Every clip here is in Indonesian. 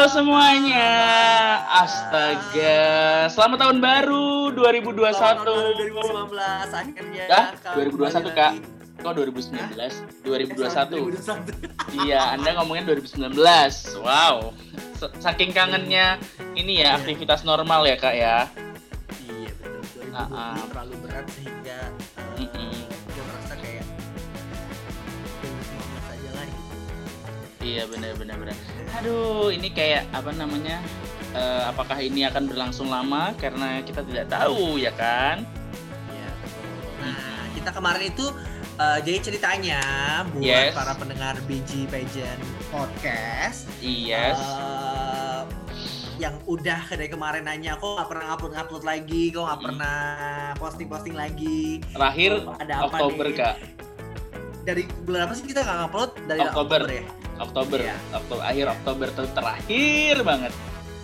Halo semuanya. Astaga, selamat tahun baru 2021. Tahun baru 2019 akhirnya. Kalian 2021 kembali Kak. Kok 2019? 2021. 2021. Iya, Anda ngomongin 2019. Wow. Saking kangennya ini ya aktivitas normal ya, Kak ya. Iya betul. 2020 Ah, ah. terlalu berat sehingga uh, Iya, benar benar benar. Aduh, ini kayak apa namanya? eh, apakah ini akan berlangsung lama karena kita tidak tahu ya kan? Iya betul. Nah kita kemarin itu uh, jadi ceritanya buat Yes. para pendengar BG Pageant Podcast Yes. Eh, yang udah dari kemarin nanya kok nggak pernah upload upload lagi kok nggak Mm. pernah posting posting lagi Terakhir ada apa Oktober, nih? Kak. dari bulan apa sih kita nggak upload dari Oktober. ya Oktober, Iya. Oktober akhir Oktober tuh terakhir banget.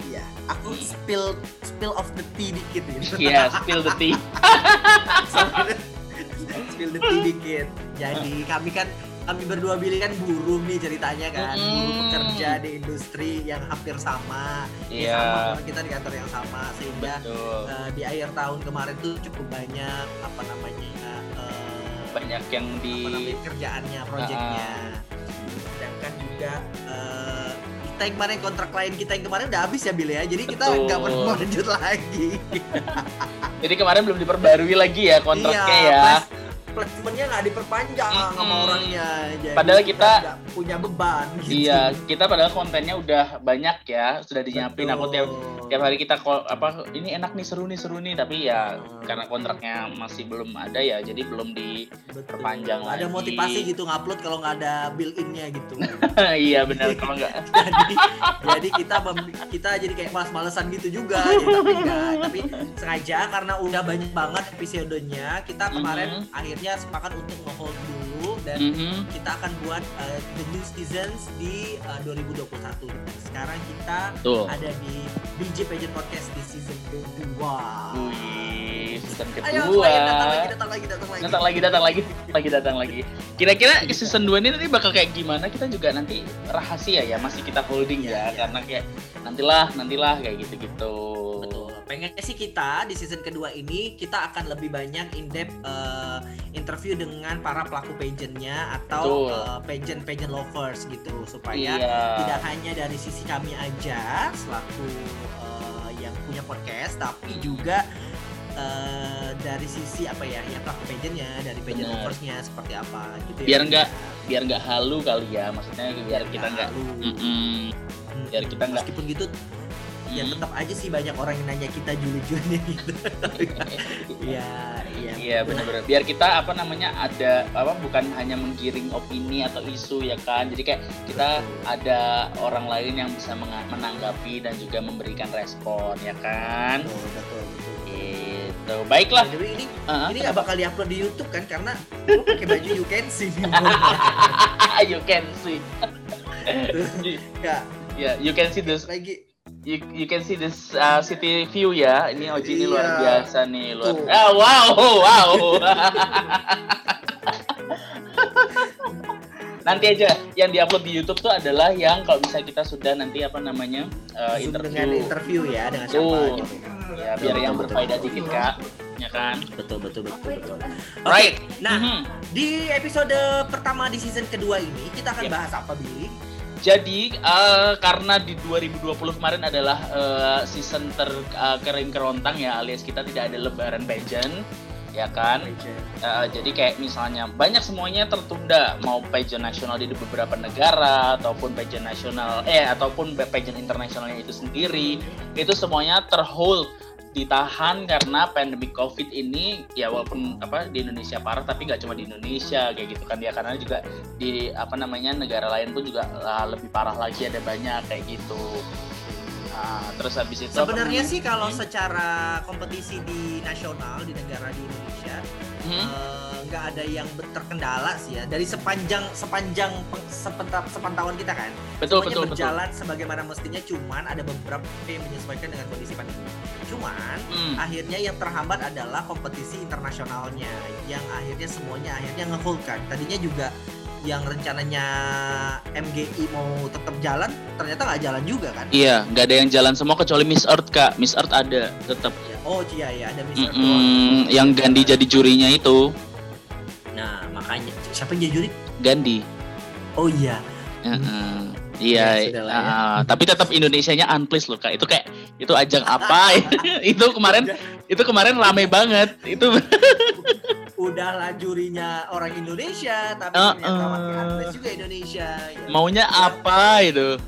iya aku Hmm. spill spill of the tea dikit gitu Iya, spill the tea. spill the tea dikit jadi kami kan kami berdua Billy kan buruh nih ceritanya kan buruh Mm-mm. pekerja di industri yang hampir sama Iya, Ya, sama kita di kantor yang sama sehingga betul. eh, di akhir tahun kemarin tuh cukup banyak apa namanya eh, Banyak yang di namanya kerjaannya, proyeknya. Sedangkan kita yang kemarin kontrak klien kita yang kemarin udah habis ya Bil ya. Jadi kita nggak perlu lanjut lagi. Jadi kemarin belum diperbarui lagi ya kontraknya iya, ya. Placementnya nggak diperpanjang sama Mm-mm. orangnya. Jadi Padahal kita- nggak punya beban. Gitu. Iya, kita padahal kontennya udah banyak ya, sudah dinyiapin. Aku tiap. Tiap hari kita call apa ini enak nih seru nih seru nih tapi ya Hmm. karena kontraknya masih belum ada ya jadi belum di Betul. perpanjang Ada lagi. motivasi gitu ngupload kalau nggak ada built-innya gitu. iya benar kalau enggak jadi jadi kita kita jadi kayak malas-malesan gitu juga ya, tapi enggak tapi sengaja karena udah banyak banget episodenya kita kemarin Mhm. akhirnya sepakat untuk nge-hold dulu dan Mhm. kita akan buat uh, the new seasons di uh, 2021 sekarang kita Tuh. ada di BJ Pageant Podcast di season kedua Wih, season ayo kedua. datang lagi datang lagi datang lagi datang lagi datang lagi lagi datang lagi kira-kira season 2 ini nanti bakal kayak gimana kita juga nanti rahasia ya masih kita holding ya Iya, iya. karena kayak nantilah nantilah kayak gitu-gitu Betul. Pengennya sih kita di season kedua ini kita akan lebih banyak in depth uh, interview dengan para pelaku pageantnya atau Betul. uh, pageant pageant lovers gitu supaya iya tidak hanya dari sisi kami aja selaku uh, yang punya podcast tapi juga uh, dari sisi apa ya ya pelaku pageantnya dari pageant loversnya seperti apa gitu ya. Biar nggak- biar nggak halu kali ya maksudnya biar kita nggak halu. Mm-mm. Hmm. biar kita nggak- meskipun gitu ya tetap aja sih banyak orang yang nanya kita juli-julinya gitu. Iya, iya. Iya betul. benar-benar. Biar kita apa namanya ada apa bukan hanya menggiring opini atau isu ya kan. Jadi kayak kita ada orang lain yang bisa menanggapi dan juga memberikan respon ya kan. Betul, betul, betul. Gitu. Baiklah. Jadi ini Ah, ini nggak bakal diupload di YouTube kan karena gue pakai baju you can see you can see. Ya, you can see this lagi you, you can see this uh, city view ya. Ini Oji ini luar Iya. biasa nih, luar. Tuh. Ah, wow, wow. nanti aja yang diupload di YouTube tuh adalah yang kalau bisa kita sudah nanti apa namanya uh, Zoom interview. dengan interview ya dengan siapa Tuh. gitu. Ya, biar Betul, yang berfaedah betul. dikit kak, ya kan? Betul betul betul betul. Right. Nah, Mhm. di episode pertama di season kedua ini kita akan Yep. bahas apa Billy? Jadi eh, karena di 2020 kemarin adalah eh, season terkering kerontang ya, alias kita tidak ada Lebaran pageant, ya kan? Eh, jadi kayak misalnya banyak semuanya tertunda mau pageant nasional di beberapa negara ataupun pageant nasional eh ataupun pageant internasionalnya itu sendiri itu semuanya terhold ditahan karena pandemi covid ini ya walaupun apa di Indonesia parah tapi nggak cuma di Indonesia kayak gitu kan ya karena juga di apa namanya negara lain pun juga ah, lebih parah lagi ada banyak kayak gitu Ah, terus habis itu Sebenarnya sih kalau Hmm. secara kompetisi di nasional di negara di Indonesia Hmm? eh, nggak ada yang terkendala sih ya. Dari sepanjang sepanjang peng- sepenta- sepantauan kita kan betul semuanya betul betul. berjalan sebagaimana mestinya cuman ada beberapa yang menyesuaikan dengan kondisi pandemi. Cuman Hmm. akhirnya yang terhambat adalah kompetisi internasionalnya yang akhirnya semuanya akhirnya ngehold kan. Tadinya juga yang rencananya MGI mau tetap jalan ternyata nggak jalan juga kan? Iya, nggak ada yang jalan semua kecuali Miss Earth kak. Miss Earth ada tetap. Ya, oh iya ya ada Mister Mm-mm, yang Gandhi jadi jurinya itu nah makanya siapa yang jadi juri Gandhi. oh iya Heeh. Ya, Iya, sudahlah ya. ah, tapi tetap Indonesianya unpleased loh kak. Itu kayak itu ajang apa? itu kemarin itu kemarin rame banget. Itu udahlah jurinya orang Indonesia tapi Uh, uh. juga Indonesia ya. maunya apa itu?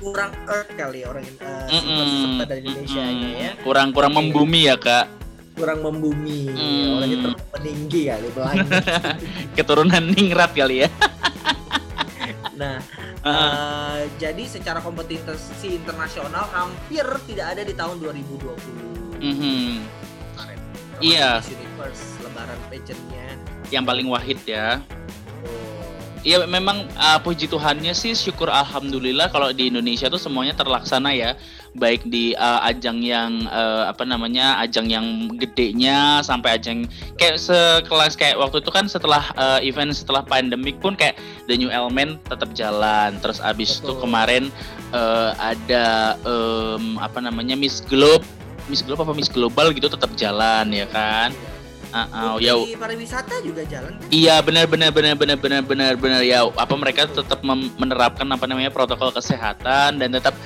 kurang earth kali orang uh, si Mm-mm, peserta dari Indonesia mm-mm. ya Kurang kurang membumi ya kak. Kurang membumi Hmm. orangnya terlalu meninggi kali belanja Keturunan ningrat kali ya. nah Ah, eh, jadi secara kompetisi internasional hampir tidak ada di tahun 2020 mhm. Termasuk Iya. Universe lebaran pageantnya Yang paling wahid ya. Iya memang uh, puji Tuhannya sih syukur alhamdulillah kalau di Indonesia tuh semuanya terlaksana ya. Baik di uh, ajang yang uh, apa namanya ajang yang gedenya sampai ajang kayak sekelas kayak waktu itu kan setelah uh, event setelah pandemik pun kayak The New Element tetap jalan. Terus abis itu kemarin uh, ada um, apa namanya Miss Globe. Miss Globe apa Miss Global gitu tetap jalan ya kan Uh, uh, ya. pariwisata juga jalan. Kan Iya benar benar benar benar benar benar benar ya. Apa mereka tetap menerapkan apa namanya protokol kesehatan dan tetap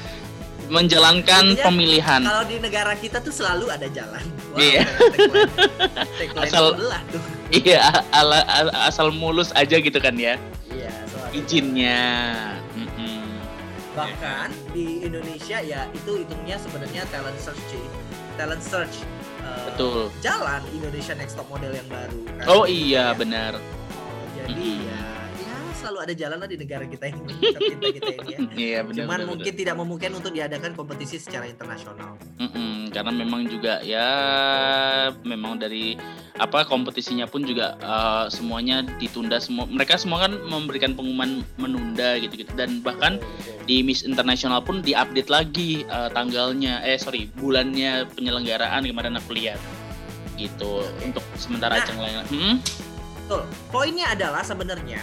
menjalankan Intinya, pemilihan. kalau di negara kita tuh selalu ada jalan. Wah, Iya. tagline- Asal- tuh. Iya ala- ala- asal mulus aja gitu kan ya. Iya izinnya. Bahkan di Indonesia ya itu hitungnya sebenarnya talent search talent search Betul. jalan Indonesia Next Top Model yang baru kan. Oh iya Ya. benar. Oh, jadi Mm-mm. ya ya selalu ada jalan lah di negara kita ini tercinta kita ini ya Iya benar. cuman benar, mungkin tidak memungkinkan untuk diadakan kompetisi secara internasional benar. Mm-mm, karena memang juga ya memang dari apa kompetisinya pun juga uh, semuanya ditunda semua. Mereka semua kan memberikan pengumuman menunda gitu-gitu dan bahkan di Miss Internasional pun diupdate lagi uh, tanggalnya eh sorry bulannya penyelenggaraan kemarin aku lihat gitu untuk sementara Nah. ajang lain hmm? Betul. Poinnya adalah sebenarnya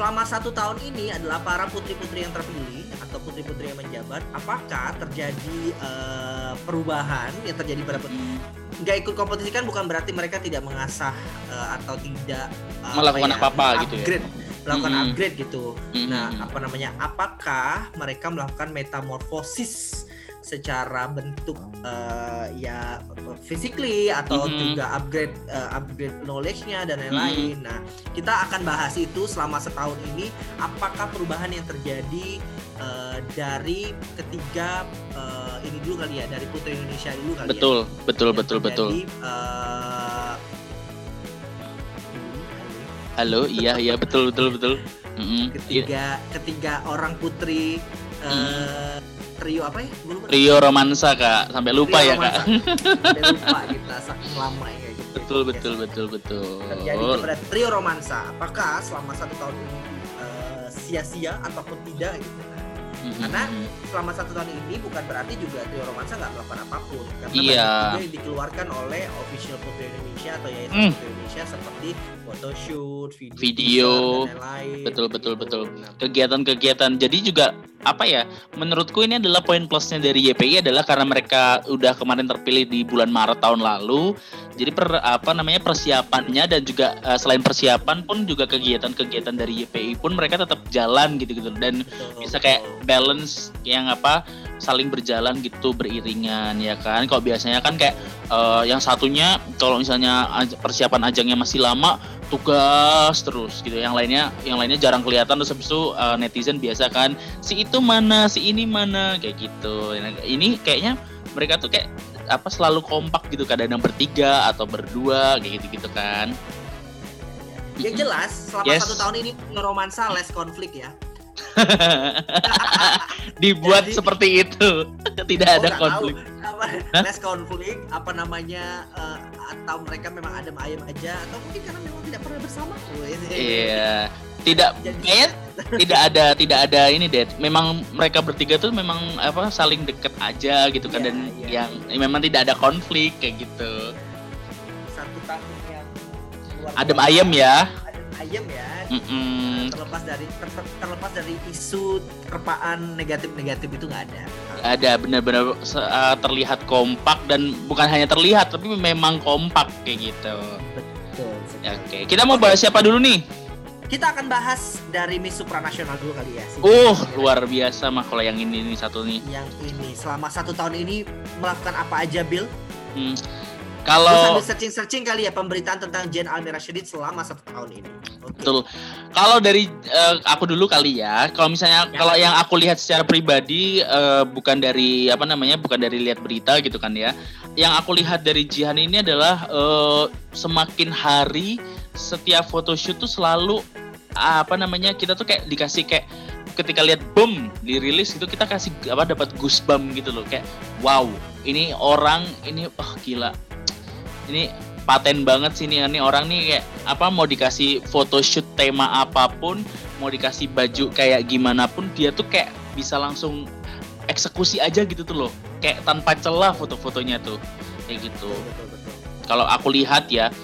selama satu tahun ini adalah para putri-putri yang terpilih atau putri-putri yang menjabat, apakah terjadi eh, perubahan yang terjadi pada nggak ikut kompetisi kan bukan berarti mereka tidak mengasah eh, atau tidak eh, Melakukan ya, apa-apa gitu ya. upgrade, melakukan Mm-mm. upgrade gitu. hmm, Nah, apa namanya? Apakah mereka melakukan metamorfosis secara bentuk eh, ya physically atau Mhm. juga upgrade eh, upgrade knowledge-nya dan lain-lain. Nah, kita akan bahas itu selama setahun ini apakah perubahan yang terjadi eh, dari ketiga eh, ini dulu kali ya, dari Putri Indonesia dulu kali ya. betul betul Yang betul betul terjadi, eh, halo iya iya betul betul betul Mm-mm. Iya, ketiga ketiga orang putri eh, trio apa ya? Lupa. Rio romansa kak sampai lupa Trio ya kak romansa. Sampai lupa kita saking lama ya gitu. betul Podcast. betul betul betul Terjadi kepada trio romansa. Apakah selama satu tahun ini eh, sia-sia ataupun tidak gitu? Mm-mm. karena- Selama satu tahun ini bukan berarti juga trio romansa nggak melakukan apa pun. Karena Iya. banyak juga yang dikeluarkan oleh official Putri Indonesia atau Yayasan Hmm. Putri Indonesia seperti photoshoot, video, Video. dan lain-lain. Betul, betul, Gitu. betul. Kegiatan-kegiatan. Jadi juga apa ya? Menurutku ini adalah poin plusnya dari YPI adalah karena mereka udah kemarin terpilih di bulan Maret tahun lalu. Jadi per, apa namanya persiapannya dan juga eh, selain persiapan pun juga kegiatan-kegiatan dari YPI pun mereka tetap jalan gitu-gitu. Dan betul, bisa kayak balance yang apa saling berjalan gitu beriringan ya kan. Kalau biasanya kan kayak eh, yang satunya kalau misalnya persiapan ajangnya masih lama tugas terus gitu. Yang lainnya yang lainnya jarang kelihatan terus habis itu eh, netizen biasa kan si itu mana si ini mana kayak gitu. Nah, ini kayaknya mereka tuh kayak apa selalu kompak gitu kadang-kadang bertiga atau berdua kayak gitu gitu kan Yang jelas selama Yes. satu tahun ini romansa less konflik ya. dibuat Jadi- seperti itu. Tidak ada konflik. tahu. Apa, less konflik apa namanya eh, atau mereka memang adem ayem aja atau mungkin karena memang tidak pernah bersama. Iya. Tidak Jadi- kayaknya tidak ada tidak ada ini deh memang mereka bertiga tuh memang apa saling deket aja gitu kan Iya, dan iya. yang memang tidak ada konflik kayak gitu. Satu tahun yang adem ayem ya. Adem ayem ya Mm-mm. terlepas dari ter- terlepas dari isu terpaan negatif-negatif itu nggak ada. ada benar-benar uh, terlihat kompak dan bukan hanya terlihat tapi memang kompak kayak gitu. Betul. Oke, kita mau bahas siapa dulu nih? Kita akan bahas dari Miss Supranasional dulu kali ya. si Uh, luar biasa mah kalau yang ini nih satu nih. Yang ini selama satu tahun ini melakukan apa aja, Bill? Hmm. Kalau sambil searching-searching kali ya pemberitaan tentang Jen Almira Shadid selama satu tahun ini. Oke. Betul. Kalau dari eh, aku dulu kali ya. Kalau misalnya Ya. kalau yang aku lihat secara pribadi eh, bukan dari apa namanya, bukan dari lihat berita gitu kan ya. Yang aku lihat dari Jihan ini adalah eh, semakin hari setiap photoshoot tuh selalu apa namanya kita tuh kayak dikasih kayak ketika lihat boom dirilis itu kita kasih apa dapat goosebump gitu loh kayak wow ini orang ini oh gila ini paten banget sih nih ini orang nih kayak apa mau dikasih photoshoot tema apa pun mau dikasih baju kayak gimana pun dia tuh kayak bisa langsung eksekusi aja gitu tuh loh. Kayak tanpa celah foto-fotonya tuh. Kayak gitu. Kalau aku lihat ya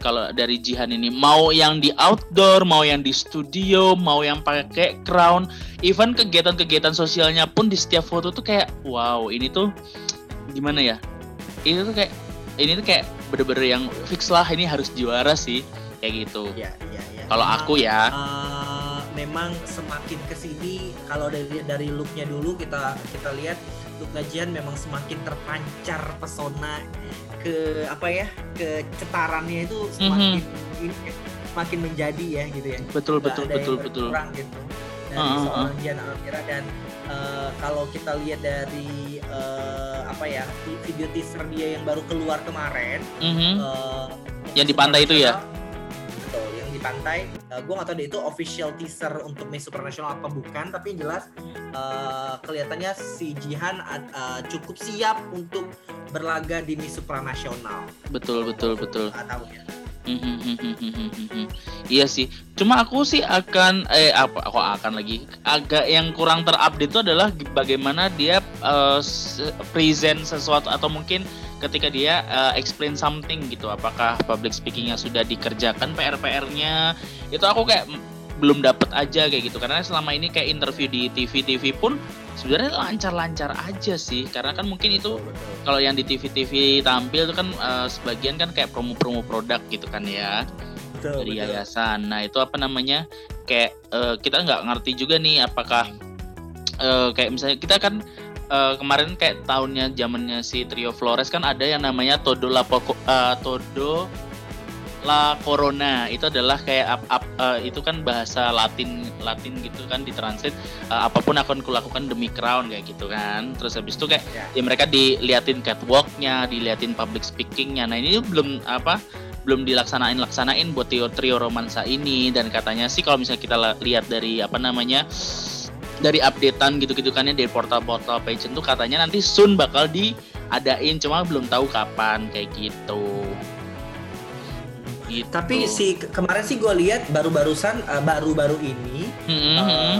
kalau dari Jihan ini mau yang di outdoor mau yang di studio mau yang pakai crown even kegiatan-kegiatan sosialnya pun di setiap foto tuh kayak wow ini tuh gimana ya? Ini tuh kayak ini tuh kayak bener-bener yang fix lah ini harus juara sih kayak gitu. Iya, iya, iya. kalau aku ya. eh, memang semakin ke sini kalau dari dari looknya dulu kita kita lihat look Jihan memang semakin terpancar pesona ke apa ya ke cetarannya itu semakin ini ya, semakin menjadi ya gitu ya. Betul Nggak betul betul betul. berkurang gitu dari Ah, ah, seorang Jihan Almira. Dan eh, kalau kita lihat dari eh, apa ya vi- video teaser dia yang baru keluar kemarin Mhm. eh, Yang di pantai itu ya? Betul, yang di pantai. gue gak tahu deh itu official teaser untuk Miss Supranational apa bukan, tapi yang jelas eh, kelihatannya si Jihan eh, cukup siap untuk berlaga di Miss Supranational. betul betul betul Nggak tahu ya. Mhm. Iya sih. Cuma aku sih akan eh apa aku akan lagi agak yang kurang terupdate itu adalah bagaimana dia se- present sesuatu atau mungkin ketika dia eh, explain something gitu. Apakah public speakingnya sudah dikerjakan PR-PR-nya? Itu aku kayak belum dapet aja kayak gitu karena selama ini kayak interview di TV-TV pun sebenarnya lancar-lancar aja sih karena kan mungkin itu kalau yang di TV-TV tampil itu kan eh, sebagian kan kayak promo-promo produk gitu kan ya Betul, dari betul. yayasan. Nah itu apa namanya kayak eh, kita nggak ngerti juga nih apakah eh, kayak misalnya kita kan eh, kemarin kayak tahunnya zamannya si Trio Flores kan ada yang namanya Todo la Poco- eh, Todo La Corona. Itu adalah kayak up, up, eh, itu kan bahasa Latin Latin gitu kan ditranslate eh, apa pun akan kulakukan demi crown kayak gitu kan. Terus habis itu kayak Ya. ya mereka diliatin catwalknya diliatin public speakingnya. Nah ini belum apa belum dilaksanain laksanain buat trio trio romansa ini. Dan katanya sih kalau misalnya kita lihat dari apa namanya dari updatean gitu-gitu kan ya dari portal-portal pageant tuh katanya nanti soon bakal diadain cuma belum tahu kapan kayak gitu gitu Tapi si ke- kemarin sih gue lihat baru-barusan eh, baru-baru ini Hmm, eh, hmm.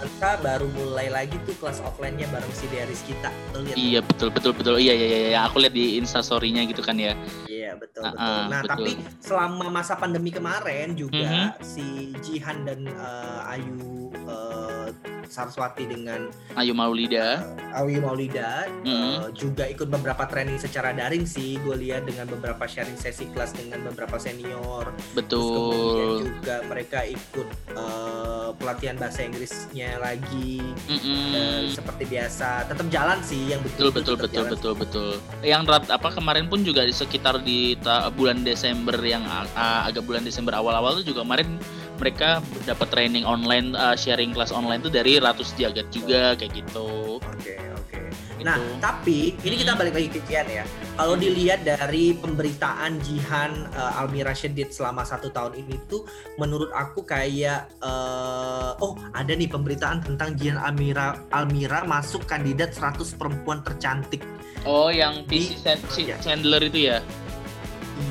Romansa baru mulai lagi tuh kelas offline-nya bareng si Deris kita. Lo lihat iya betul betul betul iya iya iya iya. aku lihat di instastory-nya gitu kan ya Iya betul Ah, betul. ah, Nah betul. tapi selama masa pandemi kemarin juga Mhm. si Jihan dan eh, Ayu eh, Saraswati dengan Ayu Maulida eh, Ayu Maulida eh, Mhm. juga ikut beberapa training secara daring sih. Gue lihat dengan beberapa sharing sesi kelas dengan beberapa senior. Terus kemudian betul juga mereka ikut eh, pelatihan bahasa Inggrisnya lagi Mm-mm. eh, seperti biasa. Tetap jalan sih yang betul betul betul betul betul betul yang rat apa kemarin pun juga di sekitar di ta- bulan Desember yang a- agak bulan Desember awal-awal tuh juga kemarin mereka dapat training online uh, sharing kelas online tuh dari ratus jagat juga kayak gitu Oke oke. Gitu. Nah, tapi ini kita balik lagi ke Jihan ya. Kalau dilihat dari pemberitaan Jihan uh, Almira Shedid selama satu tahun ini tuh, menurut aku kayak uh, oh ada nih pemberitaan tentang Jihan Almira Almira masuk kandidat 100 perempuan tercantik. oh yang Di- PC Chan- si ya. Chandler itu ya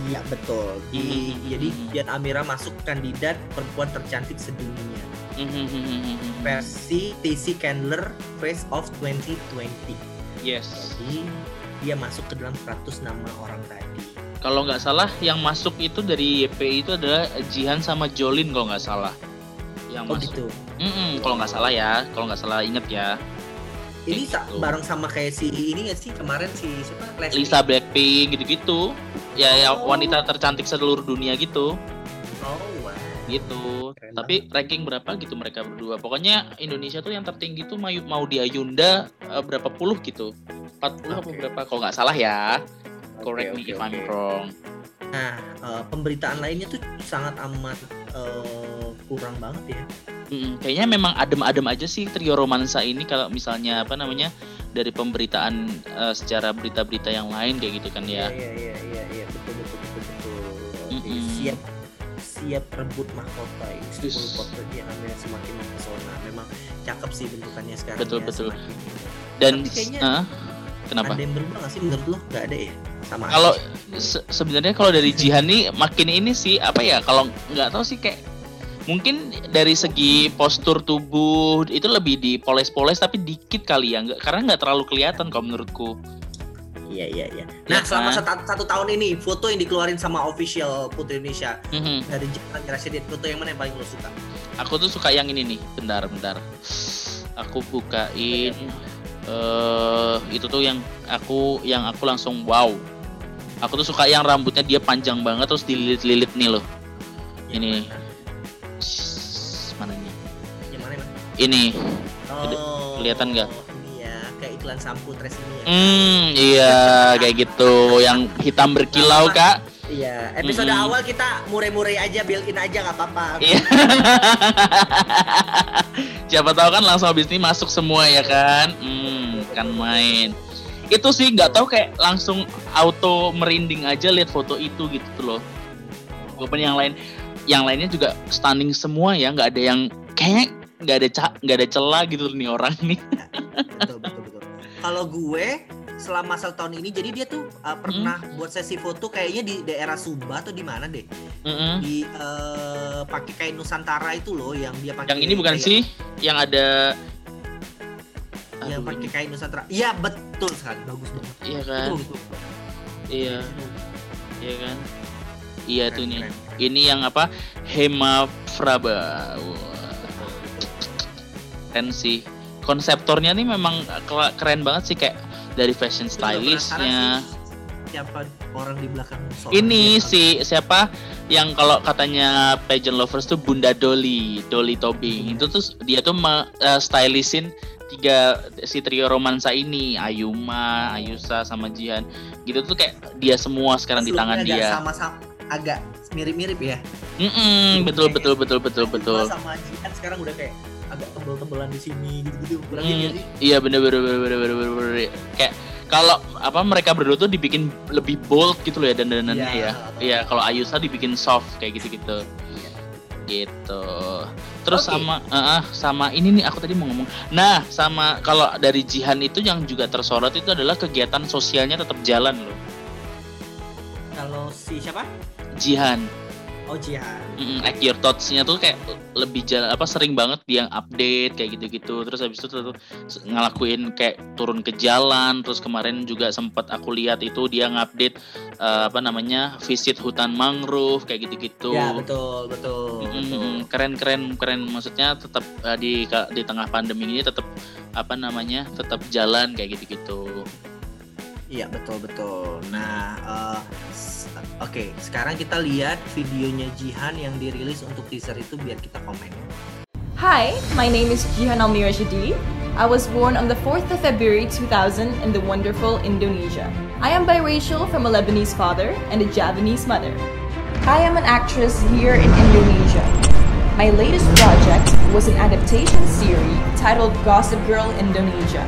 Iya betul. Di, Mhm. Jadi Jihan Almira masuk kandidat perempuan tercantik sedunia. Versi TC Candler Face of 2020. yes Jadi dia masuk ke dalam 100 nama orang tadi. kalau nggak salah yang masuk itu dari YPI itu adalah Jihan sama Jolin kalau nggak salah yang Oh masuk gitu. Mm-mm, kalau nggak salah ya kalau nggak salah inget ya Ini Gitu. bareng sama kayak si ini nggak sih kemarin si siapa? Leslie. Lisa Blackpink gitu-gitu ya ya wanita tercantik seluruh dunia gitu Oh wah. gitu Keren tapi ranking berapa gitu mereka berdua pokoknya Indonesia tuh yang tertinggi tuh mau mau di Ayunda eh, berapa puluh gitu 40 apa Oke. berapa kalau nggak salah ya correct Oke, me if I'm oke. wrong Nah eh, pemberitaan lainnya tuh sangat amat eh, kurang banget ya. Mm, kayaknya memang adem-adem aja sih trio romansa ini kalau misalnya apa namanya dari pemberitaan eh, secara berita-berita yang lain kayak gitu kan ya. Iya iya iya iya Oke, Mm-mm. siap siap rebut mahkota ini 10 Yes. foto dia ambil semakin mempesona. Memang cakep sih bentukannya sekarang. Betul, ya, betul. semakin. Dan Tapi kayaknya ah, kenapa? Ada yang berubah nggak sih menurut lo? Gak ada ya? Sama Kalau se- sebenarnya kalau dari Jihan nih makin ini sih apa ya kalau nggak tahu sih kayak mungkin dari segi postur tubuh itu lebih dipoles-poles tapi dikit kali ya nggak karena nggak terlalu kelihatan kalau menurutku. Iya iya iya. Ya Nah selama kan? satu, satu tahun ini foto yang dikeluarin sama official Putri Indonesia Mhm. dari Jalan Resident foto yang mana yang paling lo suka? Aku tuh suka yang ini nih. Bentar, bentar. Aku bukain eh itu tuh yang aku yang aku langsung wow. Aku tuh suka yang rambutnya dia panjang banget terus dililit-lilit nih loh. Yang Ini. mana? Shhh, nih? Yang mana? Yang mana? Ini. Oh, kelihatan nggak? Iklan sampo tres ini ya. Hmm, iya kayak gitu. Yang hitam berkilau, Kak. Iya. Episode Mm-mm. awal kita mure-mure aja, built-in aja nggak apa-apa. Iya. Siapa tahu kan langsung habis ini masuk semua ya kan? Hmm, kan main. Itu sih nggak tahu kayak langsung auto merinding aja lihat foto itu gitu tuh loh. Walaupun yang lain, yang lainnya juga stunning semua ya, nggak ada yang kayak nggak ada nggak ada celah gitu nih orang nih. betul. Kalau gue selama satu tahun ini jadi dia tuh uh, pernah buat sesi foto kayaknya di daerah Sumba atau di mana deh Mm-mm. di uh, pakai kain Nusantara itu loh yang dia pakai Yang ini bukan kayak- sih? Yang ada yang pakai kain Nusantara iya betul sekali bagus banget Iya itu kan? bagus banget. Iya, iya kan? Iya tuh nih. keren. Ini yang apa? Hema Fraba. Wah, keren sih. Konseptornya nih memang keren banget sih kayak dari fashion stylistnya. siapa orang di belakang Ini si siapa yang kalau katanya pageant lovers tuh Bunda Dolly, Dolly Tobing. Itu tuh dia tuh me- eh, stylistin tiga si trio romansa ini, Ayuma, Ayusa sama Jihan. Gitu tuh kayak dia semua sekarang di tangan agak dia. sama-sama agak mirip-mirip ya Mm-mm, betul betul betul betul Ayuma betul. sama Jihan sekarang udah kayak agak tebel-tebelan di sini gitu-gitu kurang Hmm, sih Iya bener bener bener bener bener bener, bener. Kayak kalau apa mereka berdua tuh dibikin lebih bold gitu loh ya dandanannya Iya. ya. Iya kalau Ayusa dibikin soft kayak gitu gitu. Gitu. Terus Oke. sama eh, sama ini nih aku tadi mau ngomong. Nah sama kalau dari Jihan itu yang juga tersorot itu adalah kegiatan sosialnya tetap jalan loh. kalau si siapa Jihan. Oh Jihan. Mm, Act Your Thoughts-nya tuh kayak lebih jalan apa sering banget dia update kayak gitu-gitu. Terus habis itu tuh ngelakuin kayak turun ke jalan. Terus kemarin juga sempat aku lihat itu dia ngupdate eh, apa namanya visit hutan mangrove kayak gitu-gitu. Ya betul betul, Mm, betul. keren keren keren. Maksudnya tetap eh, di di tengah pandemi ini tetap apa namanya tetap jalan kayak gitu-gitu Iya betul betul. Nah, s- oke sekarang kita lihat videonya Jihan yang dirilis untuk teaser itu biar kita komen. Hi, my name is Jihan Almira Shadi. I was born on the 4th of February 2000 in the wonderful Indonesia. I am biracial from a Lebanese father and a Javanese mother. I am an actress here in Indonesia. My latest project was an adaptation series titled Gossip Girl Indonesia.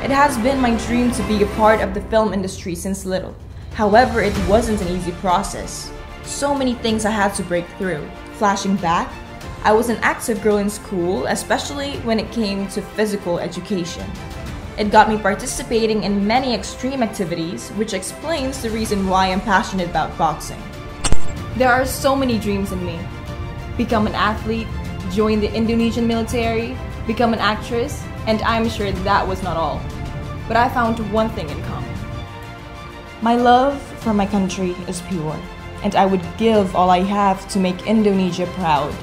It has been my dream to be a part of the film industry since little. However, it wasn't an easy process. So many things I had to break through. Flashing back, I was an active girl in school, especially when it came to physical education. It got me participating in many extreme activities, which explains the reason why I'm passionate about boxing. There are so many dreams in me become an athlete, join the Indonesian military, become an actress, and I'm sure that was not all. But I found one thing in common My love for my country is pure, and I would give all I have to make Indonesia proud.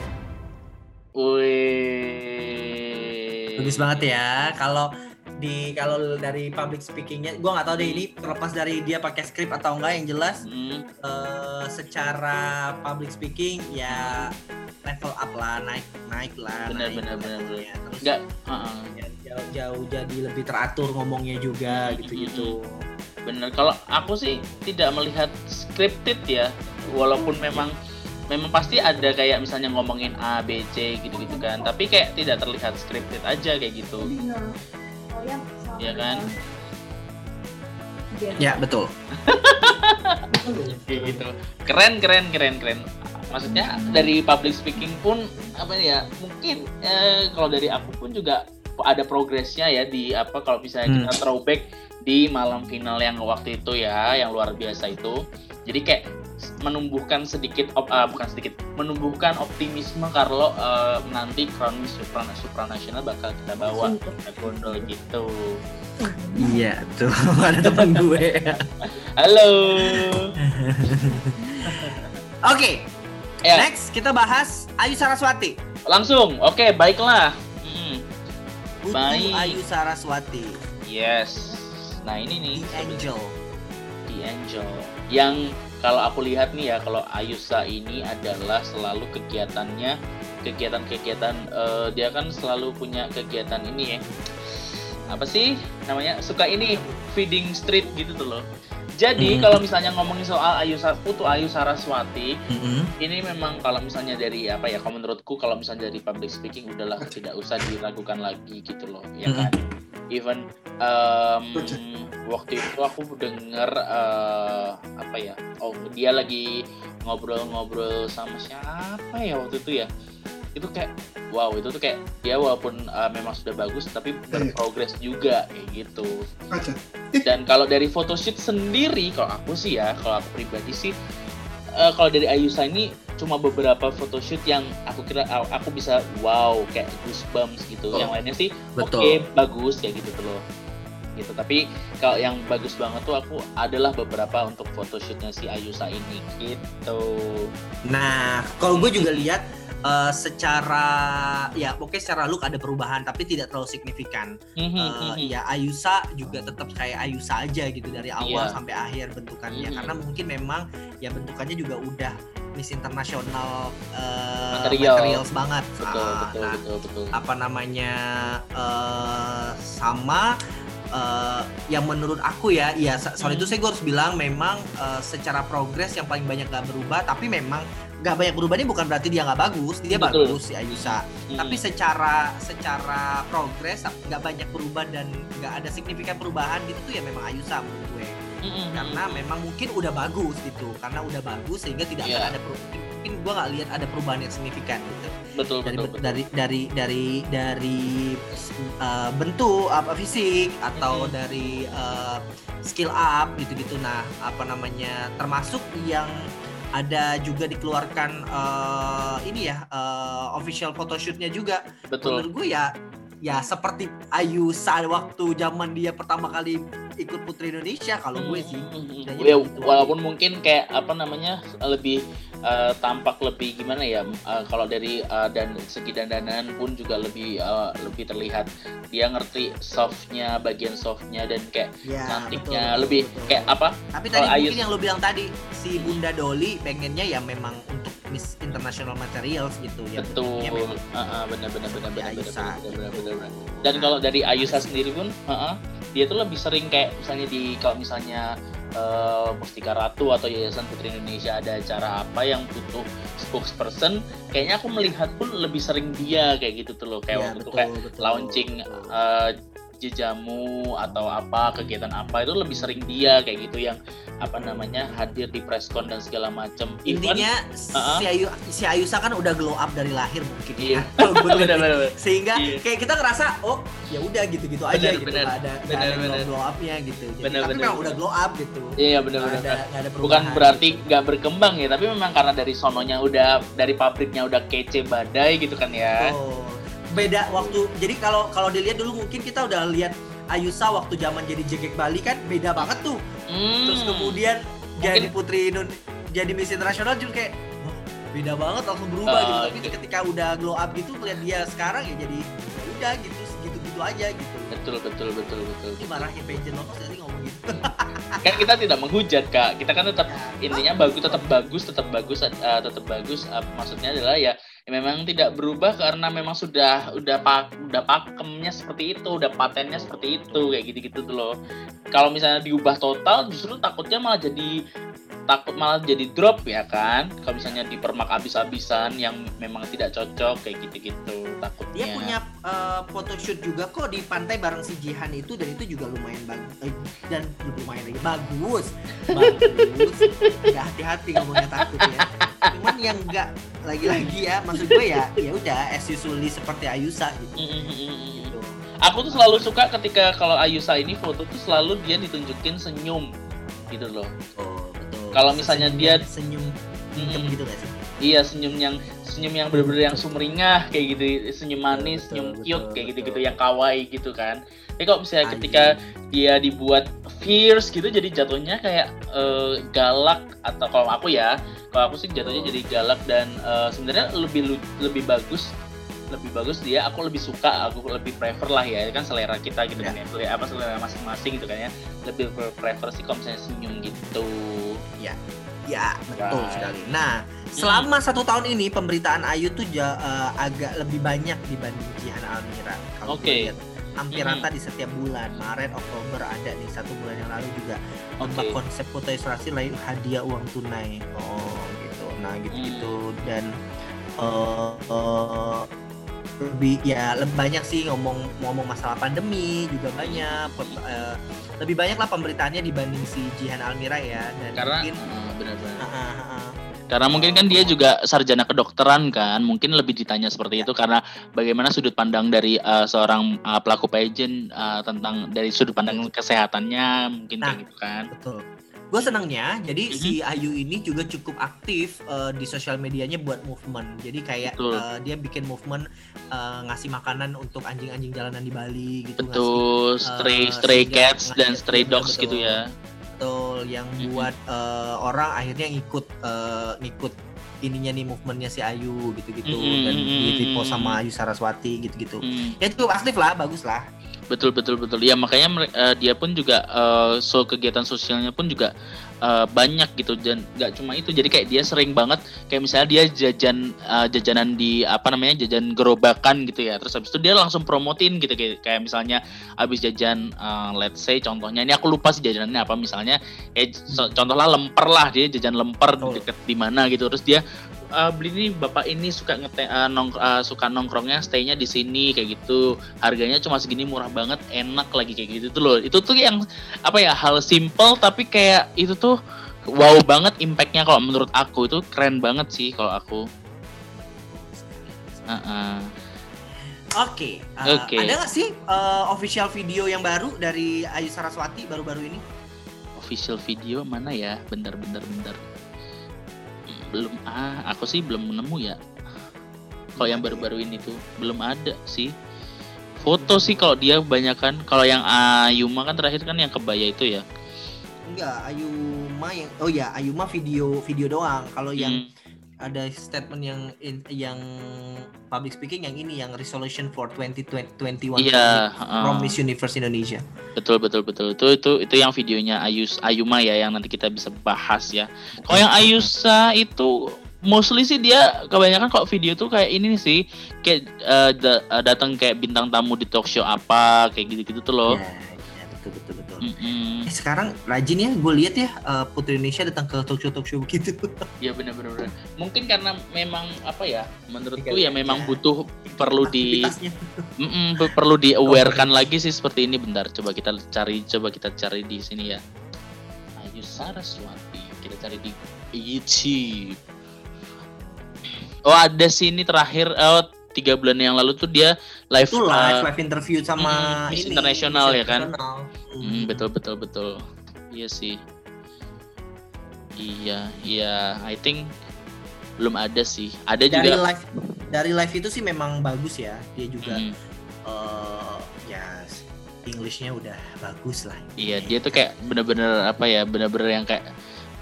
Wih. Bagus banget ya. Kalau di kalau dari public speakingnya, gue nggak tahu deh ini terlepas dari dia pakai skrip atau enggak yang jelas Hmm, eh, secara public speaking ya level up lah naik naik lah Benar, naik benar, benar, levelnya. terus Enggak. heeh. ya, jauh-jauh jadi lebih teratur ngomongnya juga Hmm, gitu-gitu Bener. Kalau aku sih tidak melihat scripted ya, walaupun memang memang pasti ada kayak misalnya ngomongin A, B, C gitu-gitu kan. Tapi kayak tidak terlihat scripted aja kayak gitu. Iya kan? ya betul Kayak gitu. Keren, keren, keren, keren. Maksudnya dari public speaking pun apa ya? Mungkin eh, kalau dari aku pun juga ada progresnya ya di apa kalau misalnya kita throwback di malam final yang waktu itu ya, yang luar biasa itu. Jadi kayak menumbuhkan sedikit op, ah, bukan sedikit menumbuhkan optimisme kalau eh, nanti Crown Miss Supra, supranasional bakal kita bawa taekwondo gitu. iya tuh ada teman gue Halo. oke Ya, next kita bahas Ayu Saraswati langsung. Oke, baiklah. Putu Baik. Ayu Saraswati Yes. Nah ini nih The Angel The Angel. Yang kalau aku lihat nih ya, kalau Ayusa ini adalah selalu kegiatannya, kegiatan-kegiatan eh, dia kan selalu punya kegiatan ini ya. Apa sih namanya? Suka ini feeding street gitu tuh loh. Jadi Mhm. kalau misalnya ngomongin soal Ayu Putu Ayu Saraswati, Mm-mm. ini memang kalau misalnya dari apa ya kalau menurutku kalau misalnya dari public speaking udahlah tidak usah diragukan lagi gitu loh ya kan even em, waktu itu aku denger eh, apa ya oh dia lagi ngobrol-ngobrol sama siapa ya waktu itu ya itu kayak wow itu tuh kayak dia walaupun eh, memang sudah bagus tapi berprogres juga kayak gitu. Dan kalau dari photoshoot sendiri kalau aku sih ya kalau aku pribadi sih eh, kalau dari Ayusa ini cuma beberapa photoshoot yang aku kira aku bisa wow kayak goosebumps gitu. Oh. yang lainnya sih oke bagus ya gitu tuh loh gitu tapi kalau yang bagus banget tuh aku adalah beberapa untuk photoshootnya si Ayusa ini gitu Nah, kalau gue juga lihat eh, secara ya oke secara look ada perubahan tapi tidak terlalu signifikan. Mhm, Eh, ya Ayusa juga tetap kayak Ayusa aja gitu dari awal Iya. sampai akhir bentukannya Mhm. karena mungkin memang ya bentukannya juga udah Miss Internasional eh, Material. materials banget. betul Ah, betul nah, betul betul apa namanya eh, sama eh, yang menurut aku ya ya soal Hmm. itu saya gue harus bilang memang eh, secara progres yang paling banyak gak berubah tapi memang gak banyak berubah ini bukan berarti dia nggak bagus dia Betul. bagus si Ayusa Mhm. tapi secara secara progres nggak banyak berubah dan nggak ada signifikan perubahan gitu tuh ya memang Ayusa menurut gue Mhm, karena mhm. memang mungkin udah bagus gitu karena udah bagus sehingga tidak Iya. akan ada perubahan mungkin gue nggak lihat ada perubahan yang signifikan gitu. Betul dari betul betul. dari dari dari dari uh, bentuk apa fisik atau Mhm. dari uh, skill up gitu-gitu. Nah apa namanya termasuk yang ada juga dikeluarkan uh, ini ya uh, official photoshootnya juga. Betul. Menurut gue ya ya seperti Ayu saat waktu zaman dia pertama kali ikut Putri Indonesia kalau gue sih. Hmm, ya, begitu. walaupun mungkin kayak apa namanya lebih eh, tampak lebih gimana ya eh, kalau dari eh, dan segi dandanan pun juga lebih eh, lebih terlihat. Dia ngerti softnya bagian softnya dan kayak ya cantiknya. lebih kayak apa Tapi tadi Ayu- mungkin yang lo bilang tadi si Bunda Doli pengennya ya memang untuk Miss International Materials gitu ya. betul. Memang Ah, ah, benar benar benar seperti benar benar Ayusa benar, benar, gitu. dan kalau dari Ayusa sendiri pun ah, dia tuh lebih sering kayak misalnya di kalau misalnya eh, Mustika Ratu atau Yayasan Putri Indonesia ada acara apa yang butuh spokesperson kayaknya aku melihat pun lebih sering dia kayak gitu tuh loh kayak Iya, waktu itu betul, kayak betul, launching betul. Jejamu atau apa kegiatan apa itu lebih sering dia kayak gitu yang apa namanya hadir di preskon dan segala macam Even- Intinya Ah, ah. si Ayu si Ayusa kan udah glow up dari lahir mungkin Iya. ya. Lihat benar sih. benar Sehingga Iya. kayak kita ngerasa oh ya udah gitu-gitu aja Benar, gitu benar. nggak ada nggak Benar, ada benar. glow, upnya gitu. Jadi, Benar, tapi benar, memang benar. udah glow up gitu. iya benar benar ada, nggak ada bukan berarti nggak berkembang ya tapi memang karena dari sononya udah dari pabriknya udah kece badai gitu kan ya Oh, beda waktu. Jadi kalau kalau dilihat dulu mungkin kita udah lihat Ayusa waktu zaman jadi jegek Bali kan beda banget tuh. Hmm. Terus kemudian jadi Mungkin- putri Indon jadi Miss Internasional juga kayak beda banget langsung berubah gitu. Ah, Tapi oke. ketika udah glow up gitu lihat dia sekarang ya jadi ya udah gitu segitu-gitu aja gitu. betul betul betul betul. Ini marahnya pageant lolos jadi ngomong gitu. Kan kita tidak menghujat kak, kita kan tetap intinya bagus tetap bagus tetap bagus eh, tetap bagus Eh, maksudnya adalah ya, ya memang tidak berubah karena memang sudah udah pak udah pakemnya seperti itu udah patennya seperti itu kayak gitu gitu tuh loh kalau misalnya diubah total justru takutnya malah jadi takut malah jadi drop ya kan kalau misalnya dipermak habis-habisan yang memang tidak cocok kayak gitu-gitu takutnya Dia punya eh, photoshoot juga kok di pantai bareng si Jihan itu dan itu juga lumayan bagus dan lumayan lagi bagus. Bagus. Udah hati-hati ngomongnya takut ya. Cuman yang enggak lagi-lagi ya maksud gue ya ya udah as usually seperti Ayusa gitu. Gitu. aku tuh selalu suka ketika kalau Ayusa ini foto tuh selalu dia ditunjukin senyum gitu loh Oh. Kalau misalnya Senyum- dia- senyum Mm, hitam mm. gitu gak sih? Iya senyum yang senyum yang bener-bener yang sumringah kayak gitu, senyum manis, Betul, senyum betul, cute kayak gitu-gitu betul. yang kawaii gitu kan. Tapi kalau misalnya Ayu. ketika dia dibuat fierce gitu jadi jatuhnya kayak eh, galak atau kalau aku ya, kalau aku sih jatuhnya Oh. jadi galak dan eh, sebenarnya lebih lebih bagus lebih bagus dia aku lebih suka aku lebih prefer lah ya kan selera kita gitu kan ya apa selera masing-masing gitu kan ya lebih prefer sih kalau misalnya senyum gitu Ya, betul sekali. Nah, selama satu tahun ini pemberitaan Ayu tuh ja- eh, agak lebih banyak dibanding Jihan Almira. Kalau Oke. lihat hampir rata di setiap bulan. Maret, Oktober ada nih satu bulan yang lalu juga. Tentang Oke. konsep foto ilustrasi lain hadiah uang tunai. Oh, gitu. Nah, gitu-gitu Hmm. dan eh, eh, lebih ya lebih banyak sih ngomong ngomong masalah pandemi juga banyak eh, lebih banyak lah pemberitaannya dibanding si Jihan Almira ya dan karena mungkin eh, benar-benar. Karena mungkin kan dia juga sarjana kedokteran kan, mungkin lebih ditanya seperti itu karena bagaimana sudut pandang dari uh, seorang uh, pelaku pageant uh, tentang dari sudut pandang kesehatannya mungkin Nah. kayak gitu kan. betul gue senangnya jadi Mhm. si Ayu ini juga cukup aktif eh, di sosial medianya buat movement jadi kayak Betul. eh, dia bikin movement eh, ngasih makanan untuk anjing-anjing jalanan di Bali gitu ngasih Betul, stray eh, stray cats dan stray betul, dogs betul. gitu ya. betul yang Mhm. buat eh, orang akhirnya ngikut eh, ngikut ininya nih movementnya si Ayu gitu-gitu Mhm, dan mhm, di repost mhm. sama Ayu Saraswati gitu-gitu Hmm. ya cukup aktif lah bagus lah Betul betul betul. Ya makanya eh, dia pun juga eh, so kegiatan sosialnya pun juga eh, banyak gitu dan nggak cuma itu. Jadi kayak dia sering banget kayak misalnya dia jajan eh, jajanan di apa namanya jajan gerobakan gitu ya. Terus habis itu dia langsung promotin gitu kayak, kayak misalnya habis jajan eh, let's say contohnya ini aku lupa sih jajanannya apa misalnya kayak so- contohlah lemper lah dia jajan lemper Betul. deket di mana gitu. Terus dia eh, beli ini bapak ini suka ngete eh, nong eh, suka nongkrongnya stay-nya di sini kayak gitu harganya cuma segini murah banget enak lagi kayak gitu tuh loh itu tuh yang apa ya hal simple tapi kayak itu tuh wow banget impactnya kalau menurut aku itu keren banget sih kalau aku Heeh. Oke, uh, Oke. ada nggak sih uh, official video yang baru dari Ayu Saraswati baru-baru ini? official video mana ya bentar bentar bentar belum ah aku sih belum nemu ya kalau yang baru-baru ini tuh belum ada sih foto sih kalau dia kebanyakan kalau yang Ayuma kan terakhir kan yang kebaya itu ya Enggak, Ayuma yang oh ya Ayuma video video doang. Kalau yang Hmm. Ada statement yang in- yang public speaking yang ini yang resolution for 2021 Iya, from heeh. Miss Universe Indonesia. betul betul betul. Itu itu itu yang videonya Ayus Ayuma ya yang nanti kita bisa bahas ya. Kalau yang Ayusa itu mostly sih dia kebanyakan kok video tuh kayak ini sih. Kayak da- eh, datang kayak bintang tamu di talk show apa kayak gitu-gitu tuh loh. Ya, ya, betul betul betul. Mm-mm. Eh, sekarang rajin ya, gue lihat ya uh, Putri Indonesia datang ke talk show talk show begitu. Iya benar-benar benar. Mungkin karena memang apa ya? Menurutku Iya, ya memang butuh perlu di perlu di awarekan lagi sih seperti ini. Bentar, coba kita cari, coba kita cari di sini ya. Ayu Saraswati. Kita cari di YouTube. Oh ada sini terakhir. Oh tiga bulan yang lalu tuh dia live. itu live uh, live interview sama mm, ini International Miss ya kan? Mm, Hmm. betul betul betul. Iya sih. Iya, iya. I think belum ada sih. Ada dari juga. live dari live itu sih memang bagus ya dia juga Mm. eh, ya Englishnya udah bagus lah. Iya, dia tuh kayak bener-bener apa ya, bener-bener yang kayak